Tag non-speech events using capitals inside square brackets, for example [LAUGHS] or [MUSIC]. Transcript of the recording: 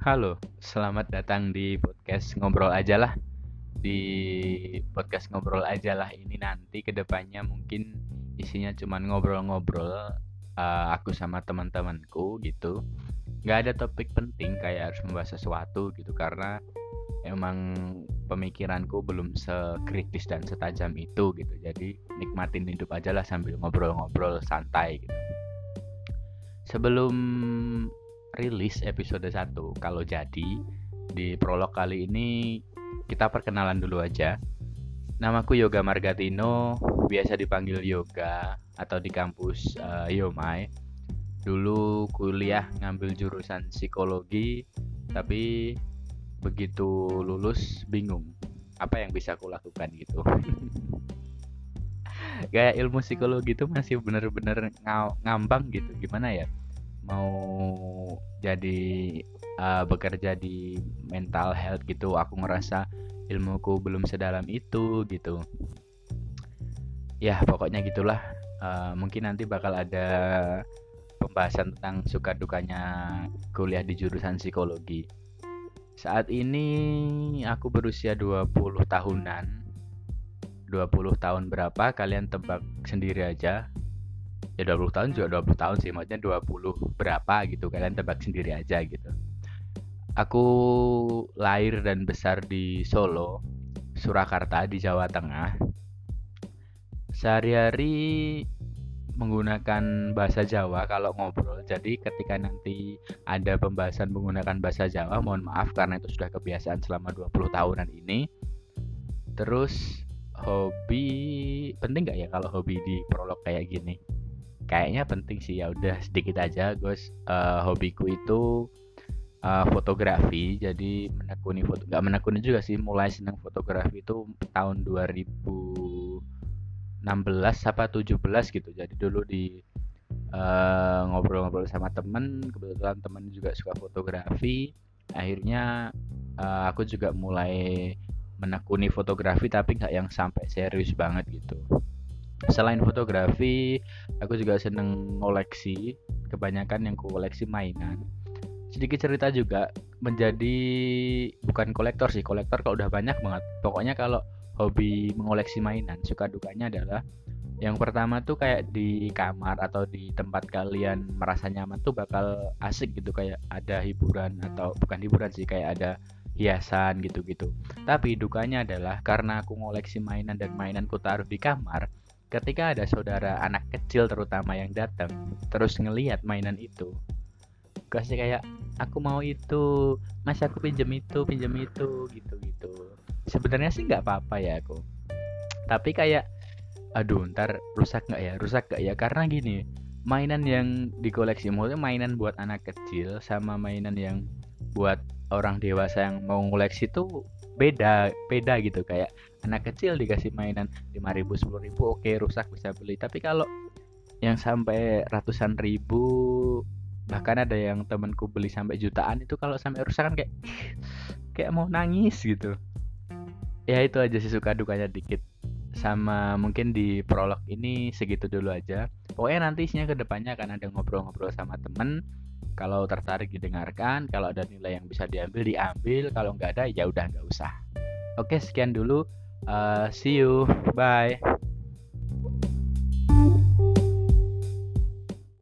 Halo, selamat datang di podcast ngobrol aja lah. Di podcast ngobrol aja lah ini nanti ke depannya mungkin isinya cuma ngobrol-ngobrol uh, aku sama teman-temanku gitu. Gak ada topik penting kayak harus membahas sesuatu gitu karena emang pemikiranku belum sekritis dan setajam itu gitu. Jadi nikmatin hidup aja lah sambil ngobrol-ngobrol santai gitu. Sebelum rilis episode 1 kalau jadi di prolog kali ini kita perkenalan dulu aja. Namaku Yoga Margatino biasa dipanggil Yoga atau di kampus uh, Yomai. Dulu kuliah ngambil jurusan psikologi tapi begitu lulus bingung. Apa yang bisa aku lakukan gitu? [LAUGHS] Gaya ilmu psikologi itu masih bener-bener ngambang gitu. Gimana ya mau jadi uh, bekerja di mental health gitu aku ngerasa ilmuku belum sedalam itu gitu. Ya pokoknya gitulah. Uh, mungkin nanti bakal ada pembahasan tentang suka dukanya kuliah di jurusan psikologi. Saat ini aku berusia 20 tahunan. 20 tahun berapa kalian tebak sendiri aja ya 20 tahun juga 20 tahun sih maksudnya 20 berapa gitu kalian tebak sendiri aja gitu. Aku lahir dan besar di Solo Surakarta di Jawa Tengah. Sehari-hari menggunakan bahasa Jawa kalau ngobrol jadi ketika nanti ada pembahasan menggunakan bahasa Jawa mohon maaf karena itu sudah kebiasaan selama 20 tahunan ini. Terus hobi penting nggak ya kalau hobi di prolog kayak gini kayaknya penting sih ya udah sedikit aja. Guys uh, hobiku itu uh, fotografi. Jadi menekuni foto nggak menekuni juga sih mulai senang fotografi itu tahun 2016 apa 17 gitu. Jadi dulu di eh, ngobrol-ngobrol uh, sama temen kebetulan temen juga suka fotografi. Akhirnya uh, aku juga mulai menekuni fotografi tapi nggak yang sampai serius banget gitu selain fotografi aku juga seneng koleksi kebanyakan yang koleksi mainan. Sedikit cerita juga menjadi bukan kolektor sih kolektor kalau udah banyak banget. Pokoknya kalau hobi mengoleksi mainan suka dukanya adalah yang pertama tuh kayak di kamar atau di tempat kalian merasa nyaman tuh bakal asik gitu. Kayak ada hiburan atau bukan hiburan sih kayak ada hiasan gitu-gitu. Tapi dukanya adalah karena aku ngoleksi mainan dan mainanku taruh di kamar ketika ada saudara anak kecil terutama yang datang terus ngelihat mainan itu kasih kayak aku mau itu mas aku pinjam itu pinjam itu gitu gitu sebenarnya sih nggak apa-apa ya aku. Tapi kayak aduh ntar rusak nggak ya? Rusak nggak ya? Karena gini mainan yang dikoleksi maksudnya mainan buat anak kecil sama mainan yang buat orang dewasa yang mau ngoleksi tuh beda beda gitu. Kayak anak kecil dikasih mainan 5000 10000 oke rusak bisa beli. Tapi kalau yang sampai ratusan ribu bahkan ada yang temanku beli sampai jutaan itu kalau sampai rusak kan kayak kayak mau nangis gitu. Ya itu aja sih suka dukanya dikit. Sama mungkin di prolog ini segitu dulu aja. Pokoknya nanti isinya ke depannya akan ada ngobrol-ngobrol sama temen kalau tertarik didengarkan kalau ada nilai yang bisa diambil diambil. Kalau nggak ada ya udah nggak usah. Oke sekian dulu. Uh, see you. Bye